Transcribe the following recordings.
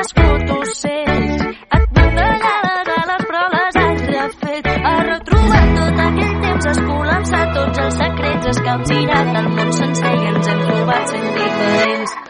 n'han nascut ocells. Et portarà les ales però les has refet. Has retrobat tot aquell temps escolant-se tots els secrets escapgirat el món sencer i ens hem trobat sent diferents.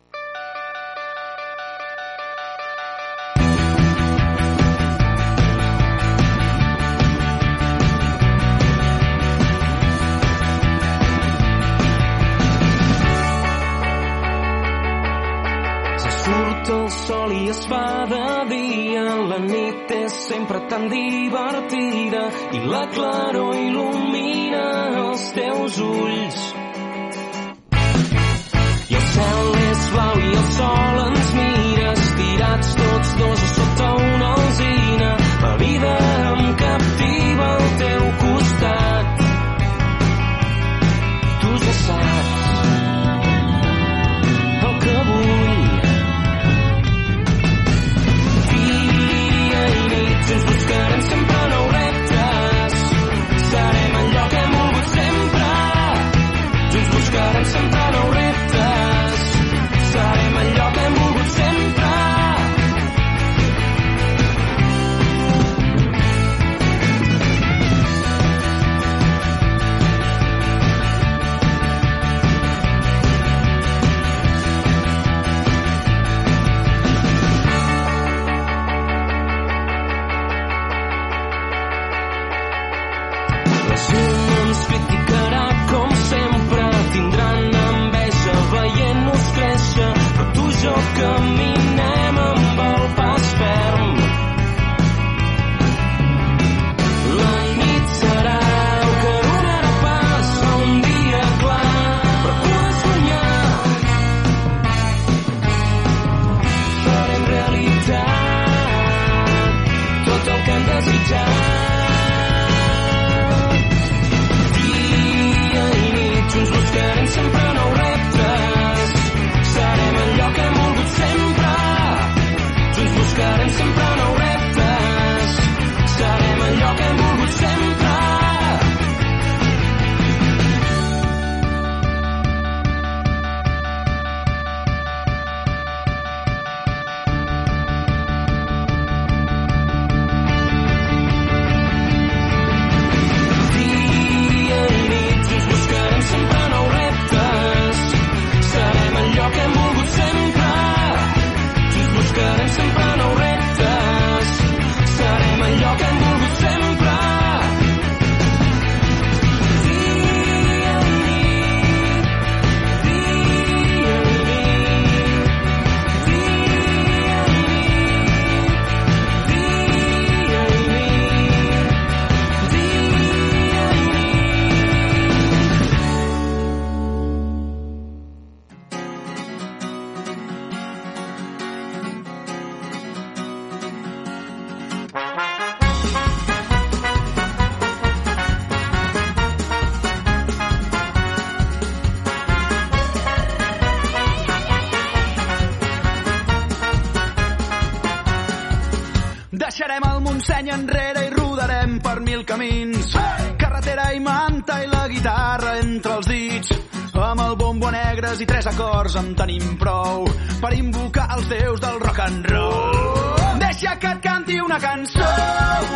Sempre tan divertida i la claror il·lumina els teus ulls. I el cel és blau i el sol ens mira, estirats tots dos a sota una i tres acords en tenim prou per invocar els déus del rock and roll. Deixa que et canti una cançó.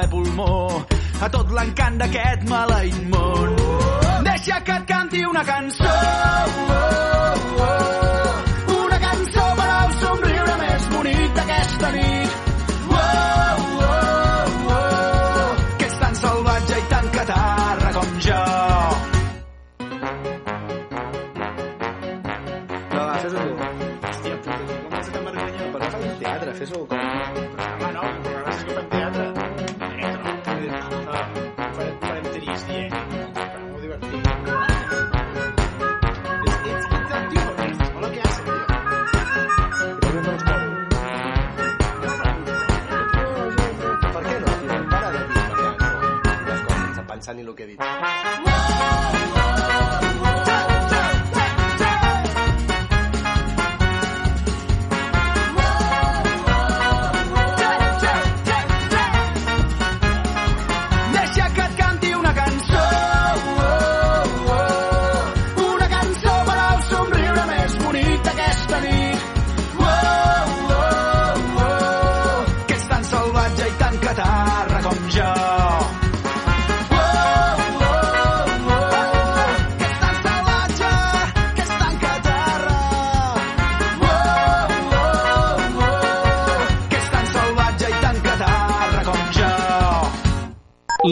Ple pulmó a tot l'encant d'aquest maleït món. Deixa que et canti una cançó. Una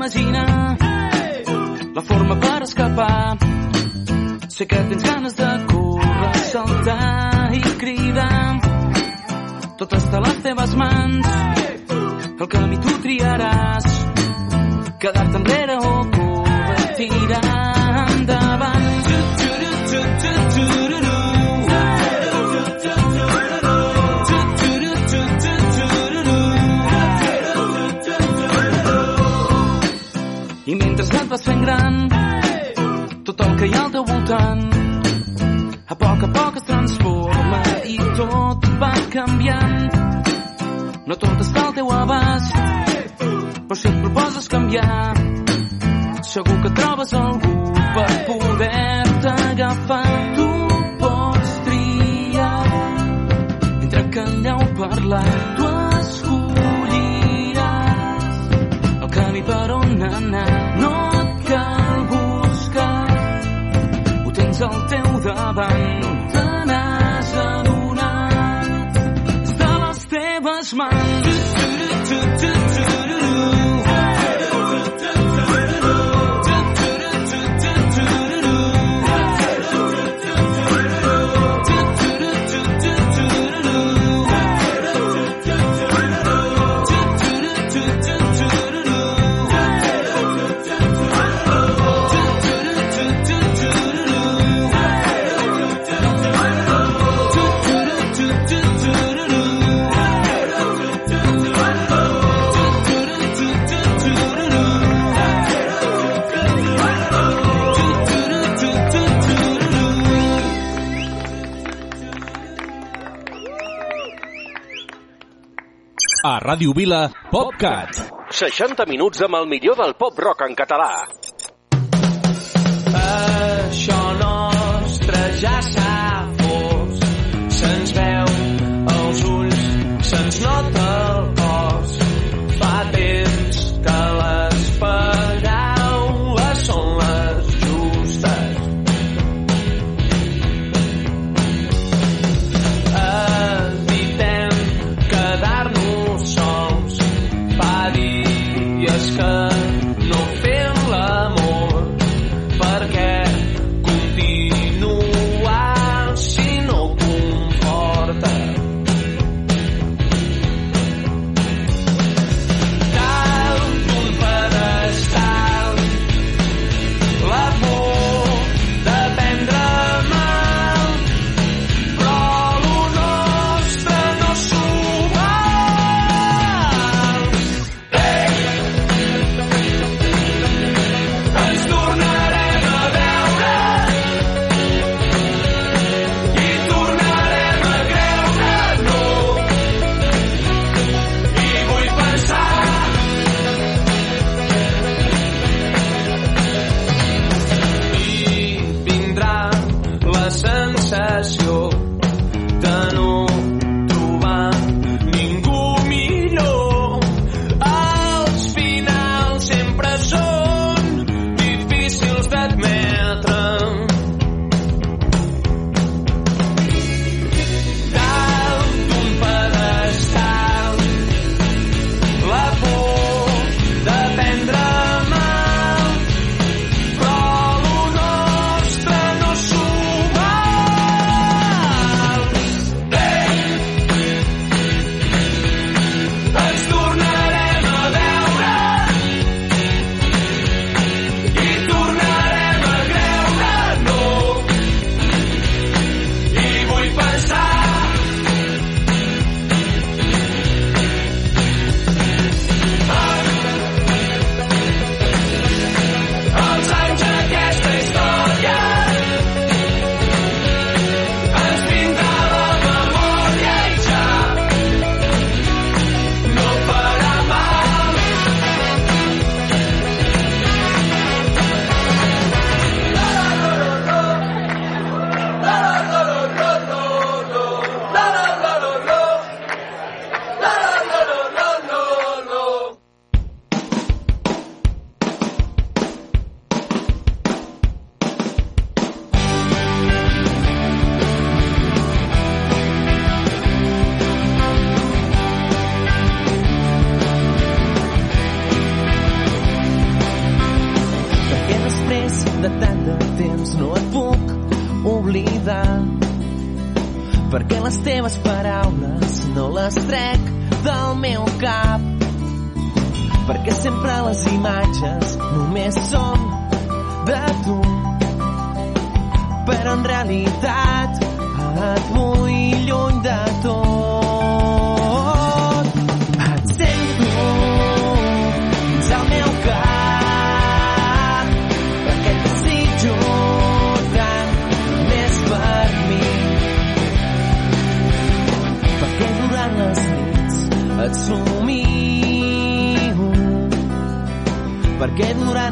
Imaginar la forma per escapar. Sé que tens ganes de córrer, saltar i cridar. Tot està a les teves mans. El camí tu triaràs. Quedar-te enrere que hi ha al teu voltant, a poc a poc es transforma i tot va canviant. No tot està al teu abast, però si et proposes canviar, segur que trobes algú per poder-te agafar. Tu pots triar entre callar o parlar. Tu escolliràs el camí per on anar. Al teu davant. Te n'has adonat, a les teves mans. A Ràdio Vila, PopCat. 60 minuts amb el millor del pop rock en català. Això nostre ja s'ha fos. Se'ns veu els ulls, se'ns nota el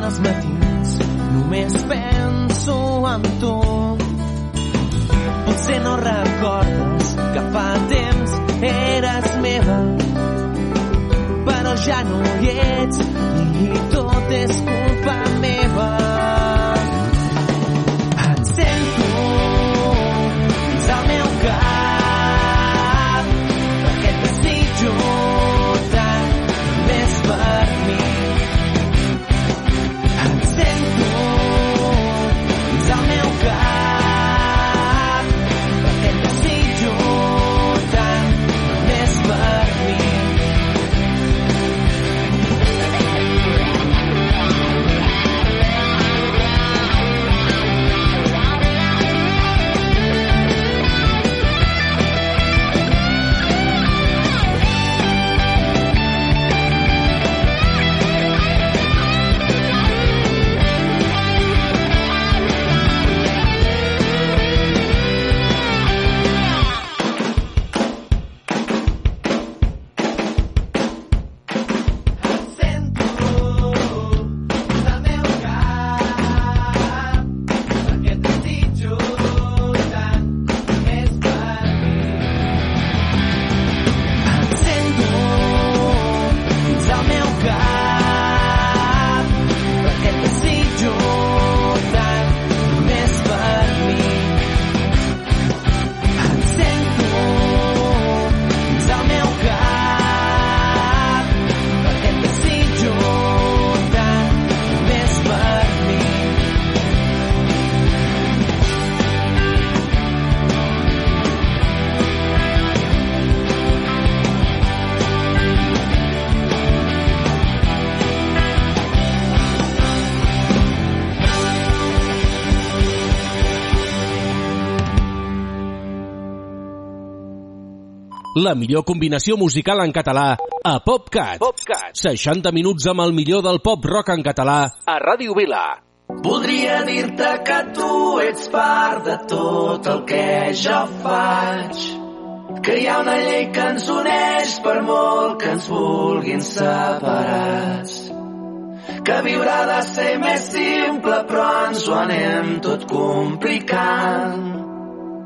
els matins. Només penso en tu. la millor combinació musical en català a PopCat. PopCat. 60 minuts amb el millor del pop rock en català a Ràdio Vila. Voldria dir-te que tu ets part de tot el que jo faig. Que hi ha una llei que ens uneix per molt que ens vulguin separats. Que viure de ser més simple però ens ho anem tot complicant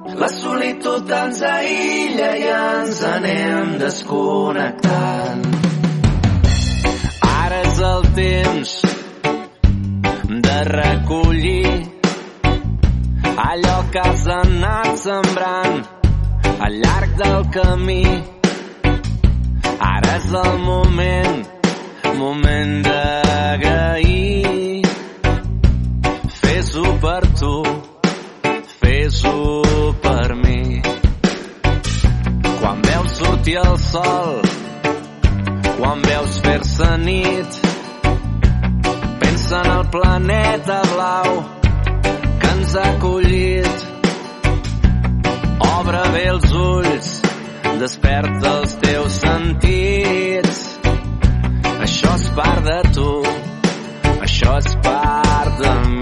la solitud ens aïlla i ens anem desconnectant. Ara és el temps de recollir allò que has anat sembrant al llarg del camí. Ara és el moment, moment d'agrair. Fes-ho per tu, fes-ho sortir el sol quan veus fer-se nit. Pensa en el planeta blau que ens ha acollit obre bé els ulls desperta els teus sentits. Això és part de tu això és part de mi.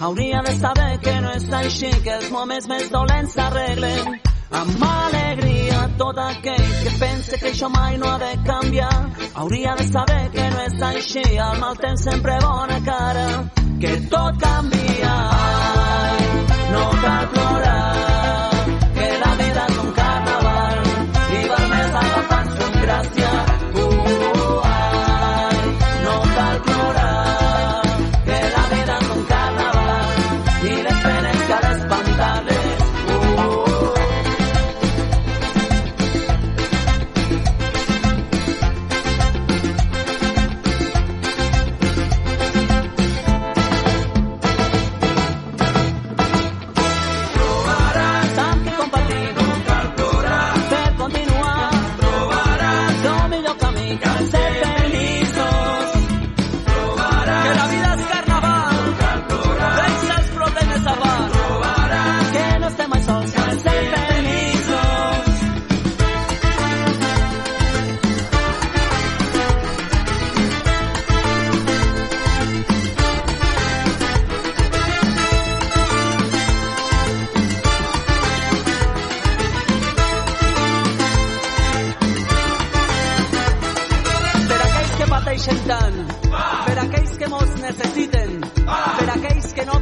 Hauria de saber que no és així, que els moments més dolents s'arreglen amb alegria. Tot aquell que pensa que això mai no ha de canviar hauria de saber que no és així, el mal temps sempre bona cara, que tot canvia. Ai, no cal plorar,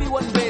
aquells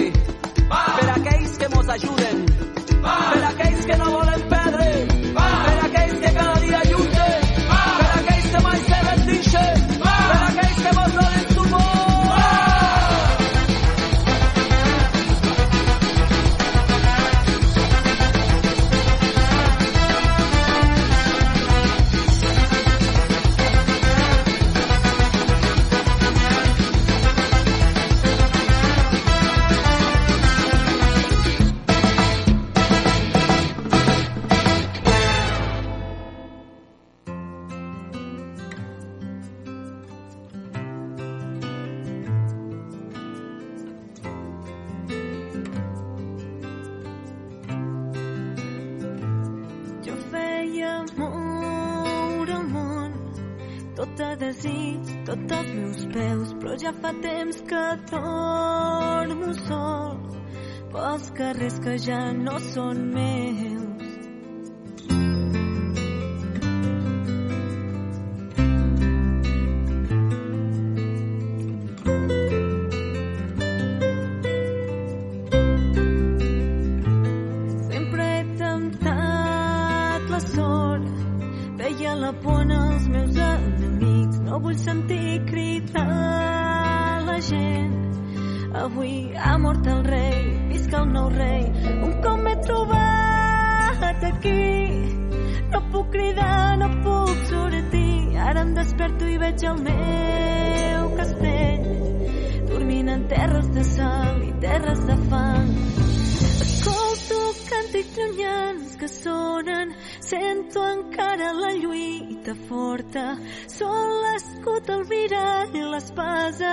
la lluita forta. Són l'escut, el mirall i l'espasa,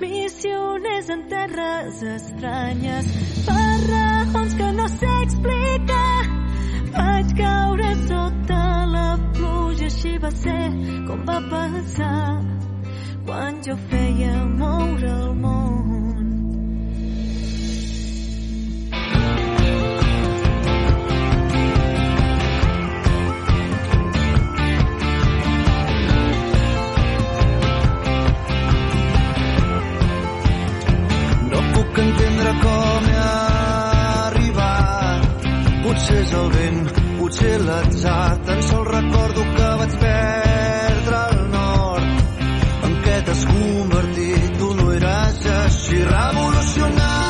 missioners en terres estranyes. Per raons que no sé explicar, vaig caure sota la pluja, així va ser com va passar quan jo feia moure el món. Entendre com he arribat. Potser és el vent, potser l'atzar. Tan sols recordo que vaig perdre el nord. En què t'has convertit? Tu no eres així. Revolucionaris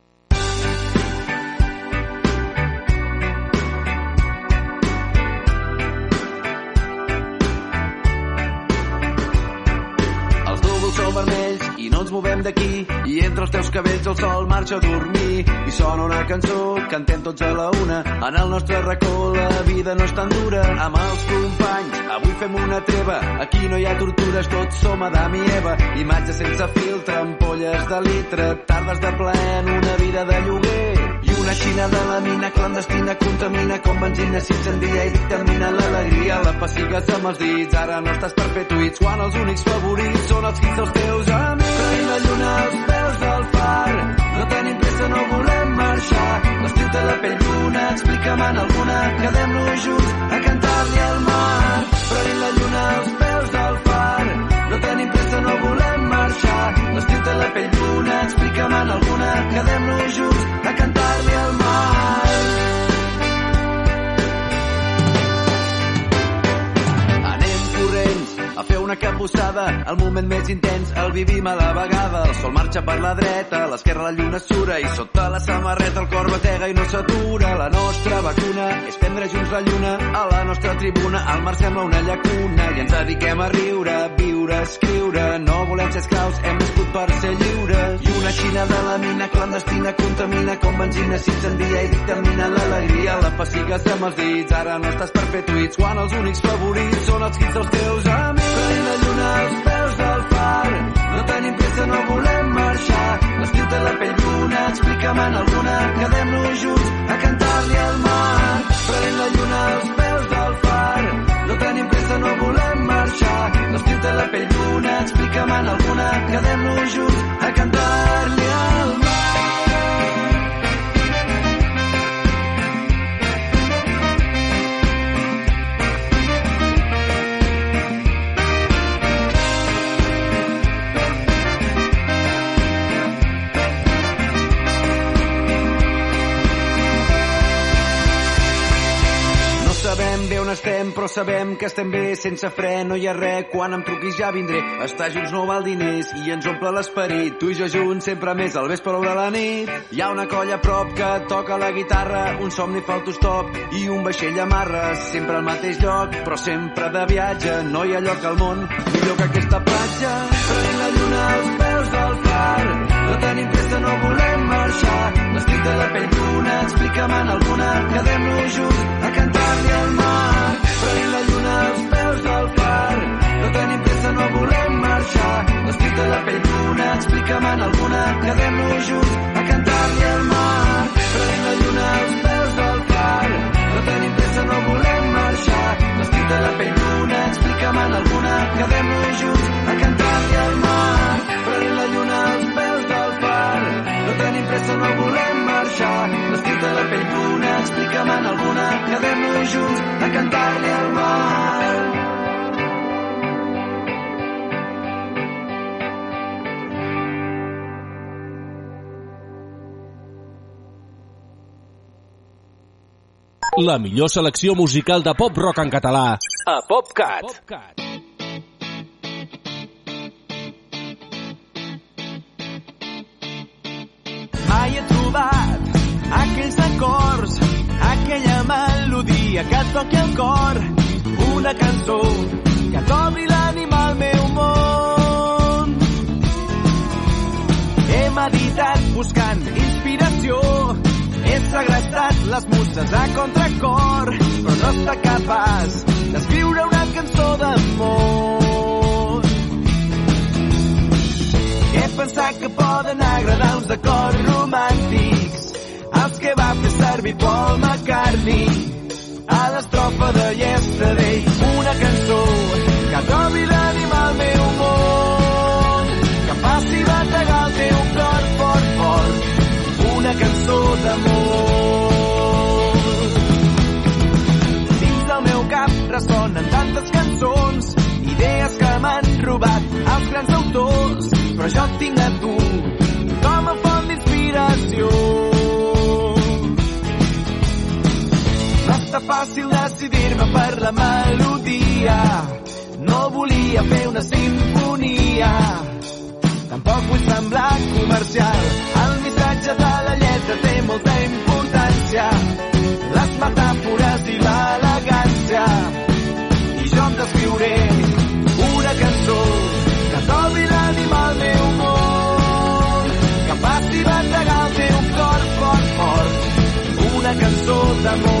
Ens movem d'aquí. I entre els teus cabells el sol marxa a dormir. I sona una cançó, cantem tots a la una. En el nostre racó la vida no és tan dura. Amb els companys avui fem una treva. Aquí no hi ha tortures tots som Adam i Eva. Imatges sense filtre, ampolles de litre. Tardes de plaer en una vida de lloguer una xina de la mina clandestina contamina com benzina s'incendia i dictamina l'alegria la pessigues amb els dits. Ara no estàs per fer tuits quan els únics favorits són els quins dels teus amics. Traient la lluna als peus del far no tenim pressa, no volem marxar. L'estiu té la pell bruna explica'm en alguna quedem-nos junts a cantar-li al mar el moment més intens el vivim a la vegada. El sol marxa per la dreta, a l'esquerra la lluna sura i sota la samarreta el cor batega i no s'atura. La nostra vacuna és prendre junts la lluna a la nostra tribuna. El mar sembla una llacuna i ens dediquem a riure, viure, escriure. No volem ser esclaus, hem nascut per ser lliures. I una xina de la mina clandestina contamina com benzina s'incendia i dictamina l'alegria. La pessigues amb els dits, ara no estàs per fer tuits quan els únics favorits són els quins dels teus amics. Prenent la lluna peus del far, no tenim pressa, no volem marxar. L'estiu té la pell bruna, explica'm en alguna, quedem-nos junts a cantar-li al mar. Prenent la lluna als peus del far, no tenim pressa, no volem marxar. L'estiu té la pell bruna, explica'm en alguna, quedem-nos junts a cantar-li al mar. Bé on estem, però sabem que estem bé, sense fre, no hi ha res, quan em truquis ja vindré. Estar junts no val diners i ens omple l'esperit, tu i jo junts sempre més al vespre o de la nit. Hi ha una colla a prop que toca la guitarra, un somni fa autostop i un vaixell amarra, sempre al mateix lloc, però sempre de viatge, no hi ha lloc al món millor que aquesta platja. Prenent la lluna als peus del far, no tenim pressa, no volem marxar, l'estic de la pell bruna, explica'm en alguna, quedem-nos junts explica'm alguna, quedem-nos junts a cantar-li al mar. Prenent la lluna als peus del far, no tenim pressa, no volem marxar, l'estic de la pell bruna, explica'm alguna, quedem-nos junts a cantar-li al mar. Prenent la lluna als peus del far, no tenim pressa, no volem marxar, l'estic de la pell bruna, explica'm alguna, quedem-nos junts a cantar-li al mar. La millor selecció musical de pop-rock en català a PopCat. PopCat. Mai he trobat aquells acords, aquella melodia que et toqui el cor, una cançó que t'obri l'ànima al meu món. He meditat buscant inspiració, he segrestat les muses a contracor, però no està capaç d'escriure una cançó d'amor. He pensat que poden agradar uns acords romàntics els que va fer servir Paul McCartney a l'estrofa de Yesterday una cançó una cançó d'amor. Dins del meu cap ressonen tantes cançons idees que m'han robat els grans autors però jo et tinc a tu com a font d'inspiració. No està fàcil decidir-me per la melodia no volia fer una sinfonia tampoc vull semblar comercial el lletra té molta importància. Les metàfores i l'elegància. I jo em descriuré una cançó que trobi l'ànima al meu món que faci bategar el teu cor fort, fort. Una cançó d'amor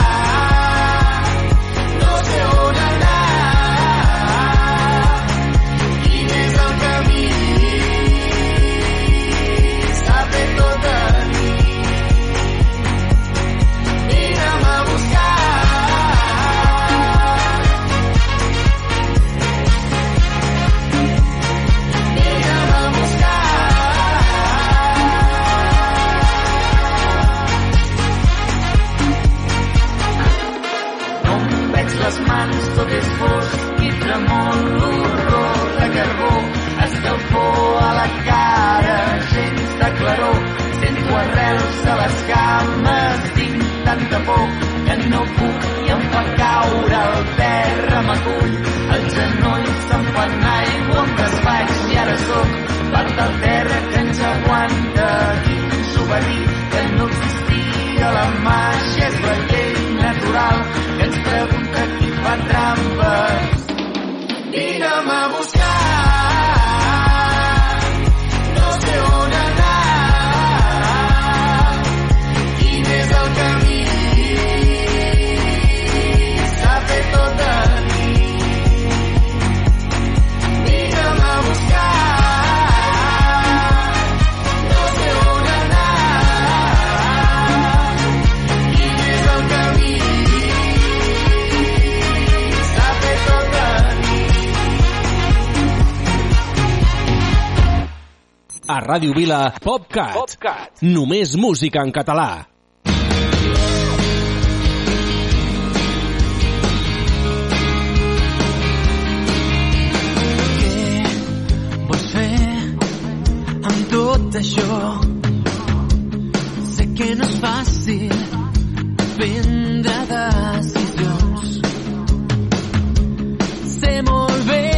arrels a les cames, tinc tanta por que no puc i em fa caure al terra, m'acull, els genolls se'm fan aigua, em desfaig i ara sóc part del terra que ens aguanta, qui ens ho va dir, que no existia la màgia, és la llei natural que ens pregunta qui fa trampes. Vina'm a buscar, Ràdio Vila, PopCat. PopCat. Només música en català. vols fer amb tot això? Sé que no és fàcil prendre decisions. Sé molt bé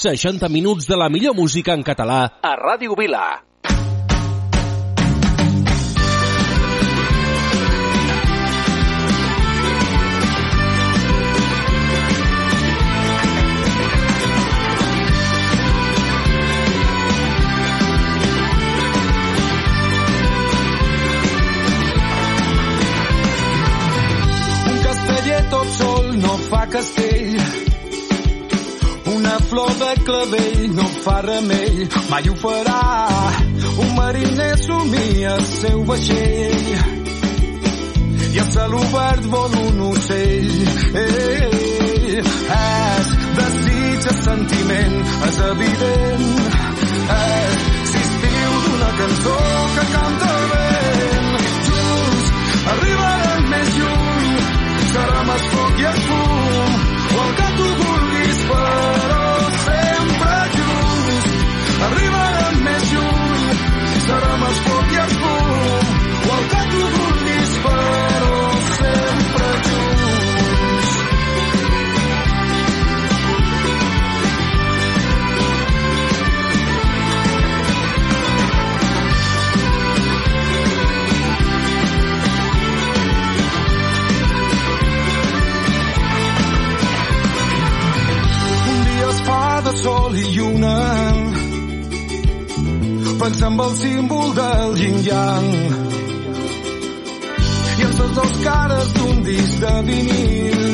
60 minuts de la millor música en català a Ràdio Vila. Clavell no fa remei, mai ho farà. Un mariner somia el seu vaixell. I a cel obert vol un ocell. Ei, és desig, és sentiment, és evident. És sistil d'una cançó que canta el vent. Junts arribarem més lluny, serà més foc i el fum, o el que de sol i lluna. Pensar en el símbol del yin-yang i en tots els cares d'un disc de vinil.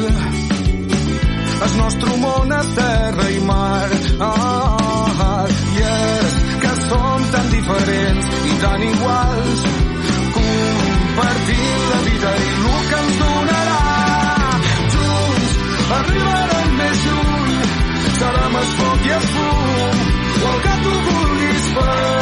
El nostre món a terra i mar. Ah, i és que som tan diferents i tan iguals. Compartint la vida i l'únic armes, foc i a fum, o el que tu vulguis per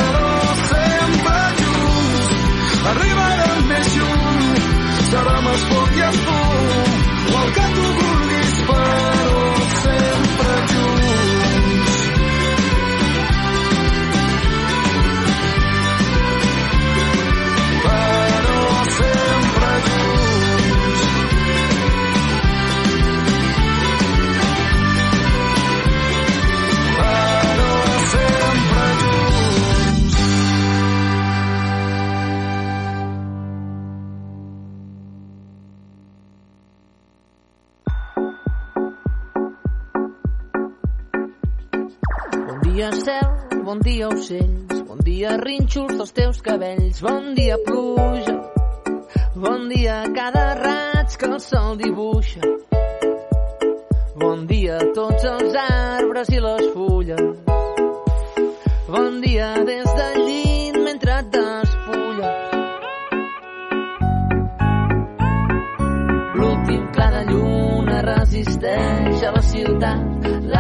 ocells. Bon dia, rínxols dels teus cabells. Bon dia, pluja. Bon dia, cada raig que el sol dibuixa. Bon dia a tots els arbres i les fulles. Bon dia des de llit mentre et despulles. L'últim clar de lluna resisteix a la ciutat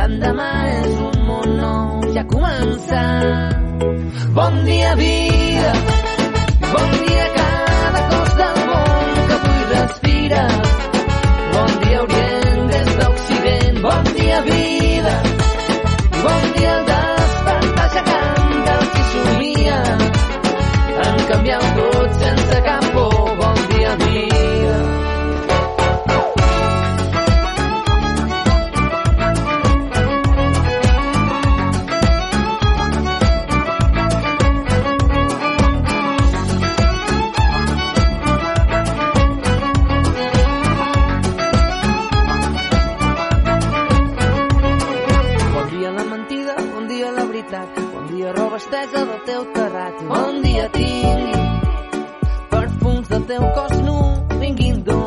l'endemà és un món nou ja començar bon dia vida. Bon dia dia la veritat, bon dia roba estesa del teu terrat, bon dia tingui perfums del teu cos nu vinguin d'un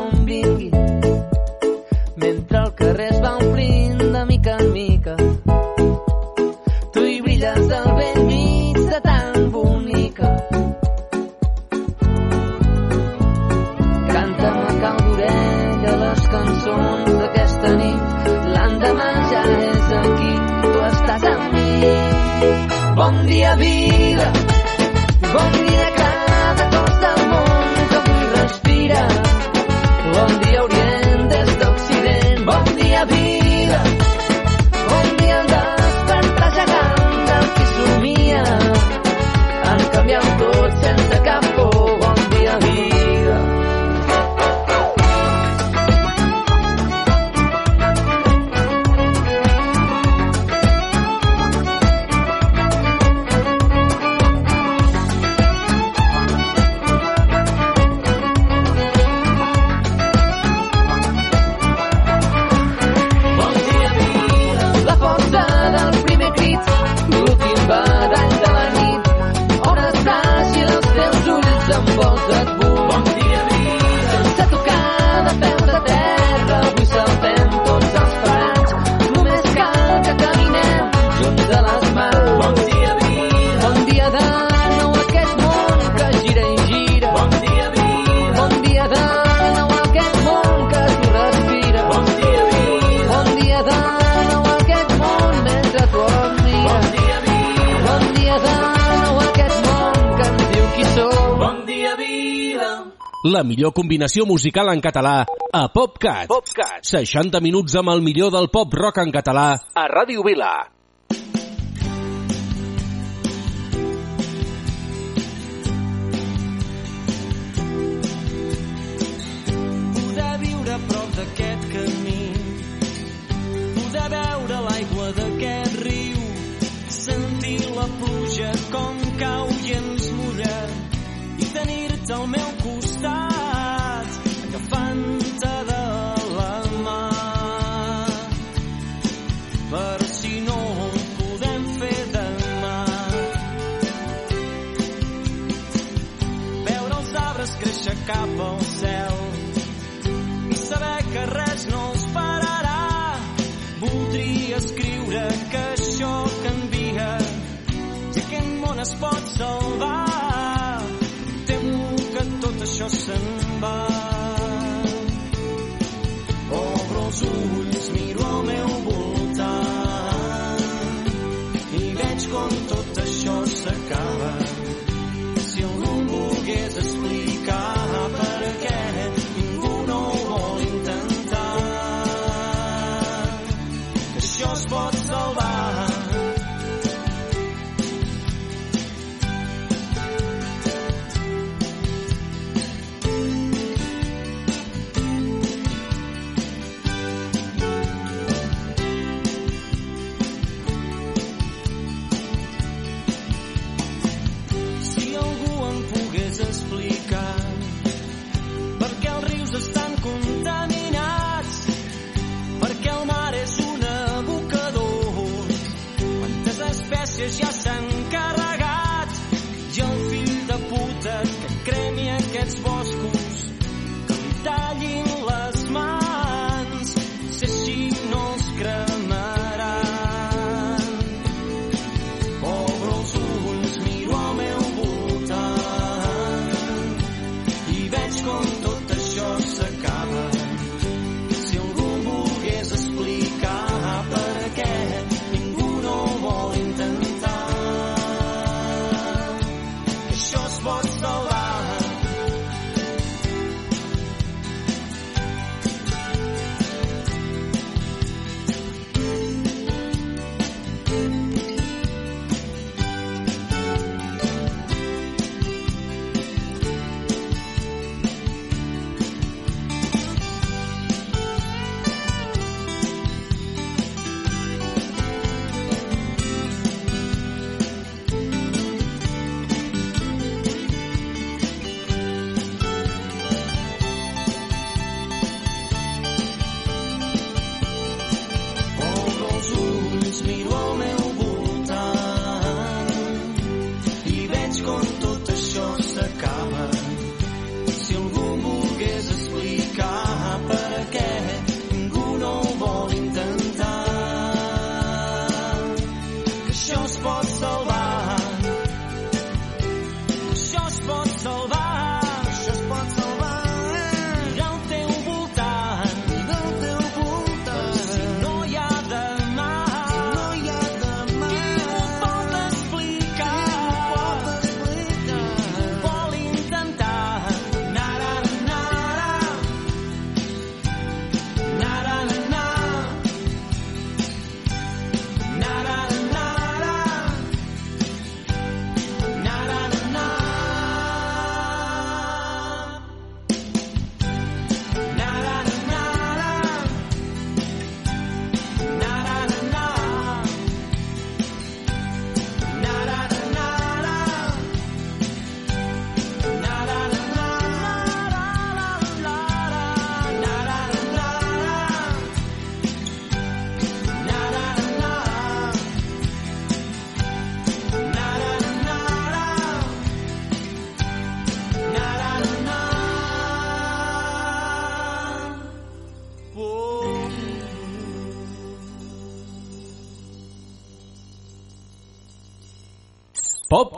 vida. millor combinació musical en català a PopCat. PopCat. 60 minuts amb el millor del pop rock en català a Ràdio Vila. Poder viure a prop d'aquest camí Poder veure l'aigua d'aquest riu Sentir la pluja com cau i ens mulla I tenir-te al meu acaba.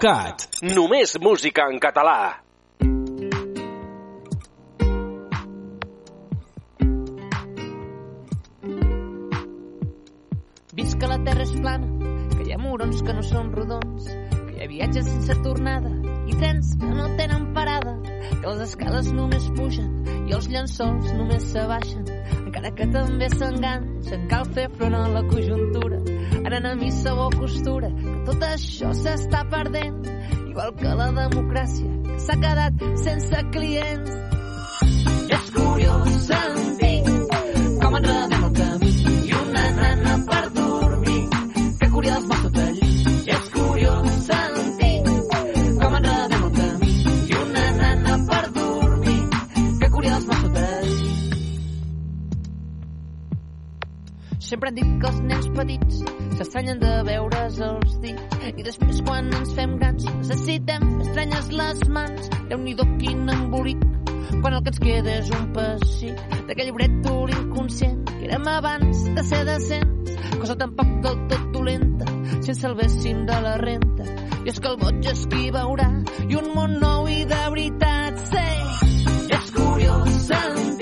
PopCat. Només música en català. Vist que la terra és plana, que hi ha murons que no són rodons, que hi ha viatges sense tornada i trens que no tenen parada, que les escales només pugen i els llençols només s'abaixen, encara que també s'enganxen, cal fer front a la conjuntura, anant a missa o costura, tot això s'està perdent, igual que la democràcia, que s'ha quedat sense clients. És curiós sentir com enredem el camí i una nana per dormir. Que curiós va tot allí. És curiós sentir com enredem el camí i una nana per dormir. Que curiós va tot allí. Sempre han dit que els nens petits s'estranyen de veure's els dits. I després quan ens fem grans necessitem estranyes les mans. Déu-n'hi-do quin embolic quan el que ens queda és un pessic. D'aquell llibret dur inconscient que érem abans de ser decents. Cosa tampoc del tot dolenta si ens salvéssim de la renta. I és que el boig és qui veurà i un món nou i de veritat sé. Sí. és curiós sentir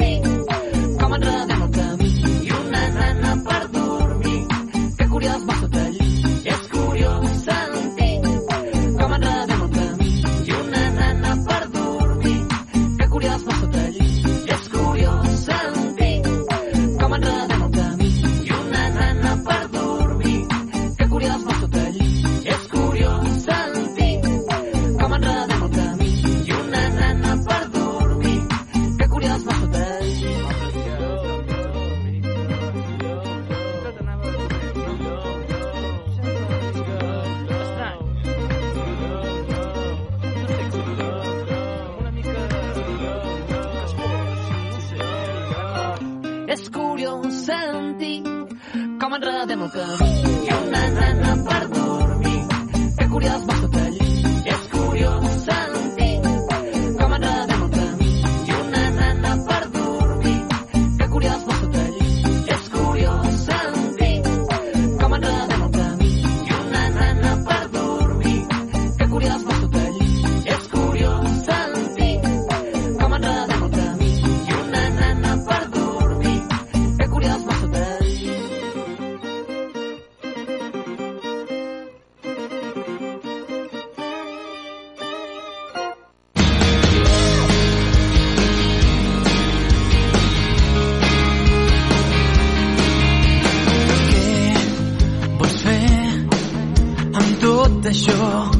això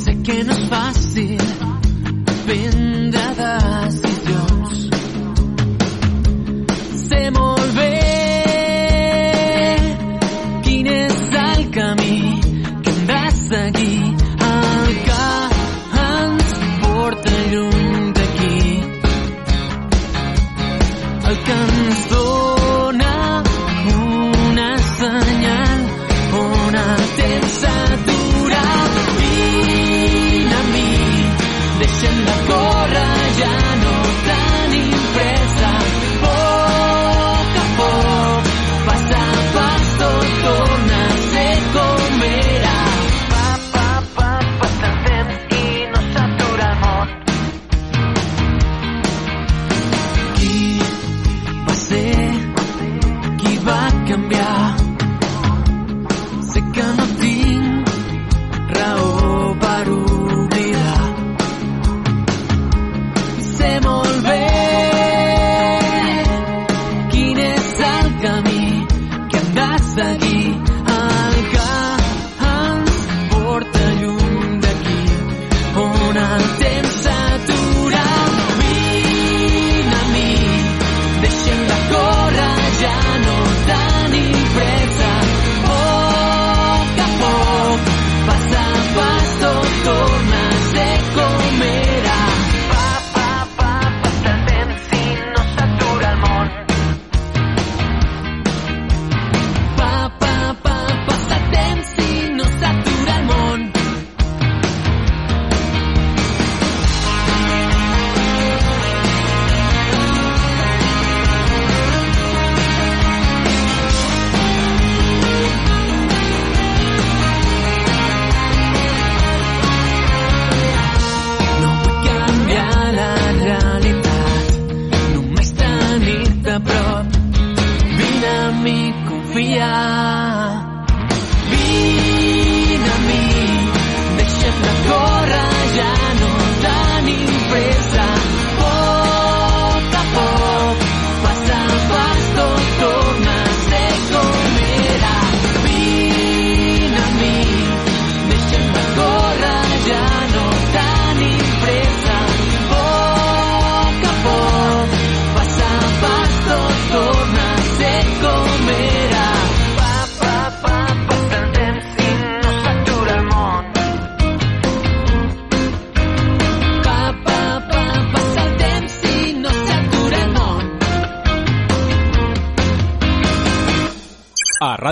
sé que no és fàcil vindre des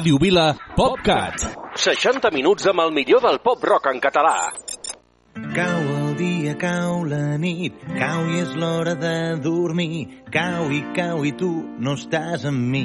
Ràdio Vila, PopCat. 60 minuts amb el millor del pop-rock en català. Cau el dia, cau la nit, cau i és l'hora de dormir, cau i cau i tu no estàs amb mi.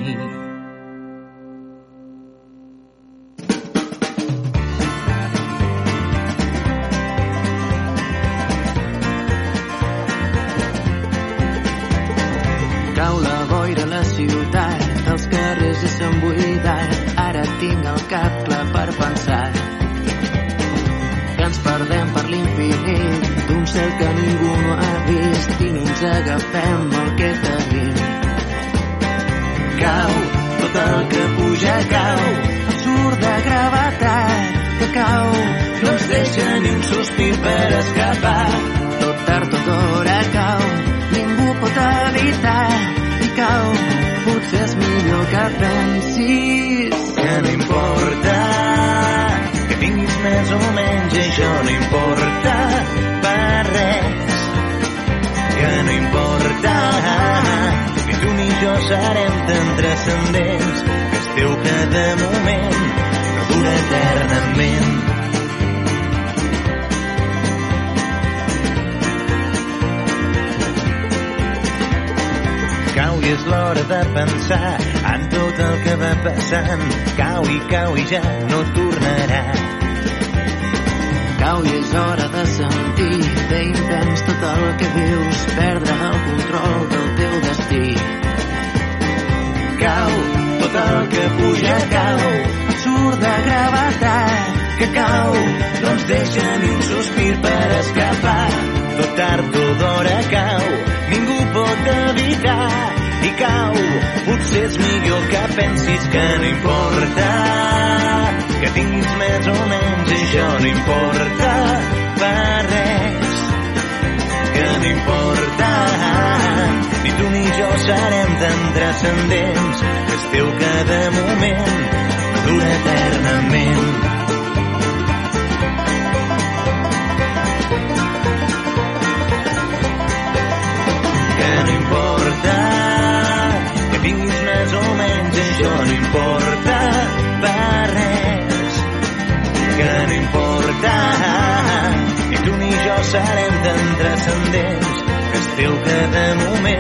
Que pensis que no importa que tinguis més o menys i això no importa per res. Que no importa ni tu ni jo serem tan transcendents. Que es teu cada moment no dura eternament és l'hora de pensar en tot el que va passant. Cau i cau i ja no tornarà. Cau i és hora de sentir bé intens tot el que vius, perdre el control del teu destí. Cau, tot el que puja cau, Surt de gravetat que cau, no ens deixa ni un sospir per escapar. Tot tard o d'hora cau, ningú pot evitar i cau. Potser és millor que pensis que no importa, que tinguis més o menys i això no importa per res. Que no importa, ni tu ni jo serem tan transcendents, que és teu cada moment, dura eternament. Serem tan transcendents que és teu cada moment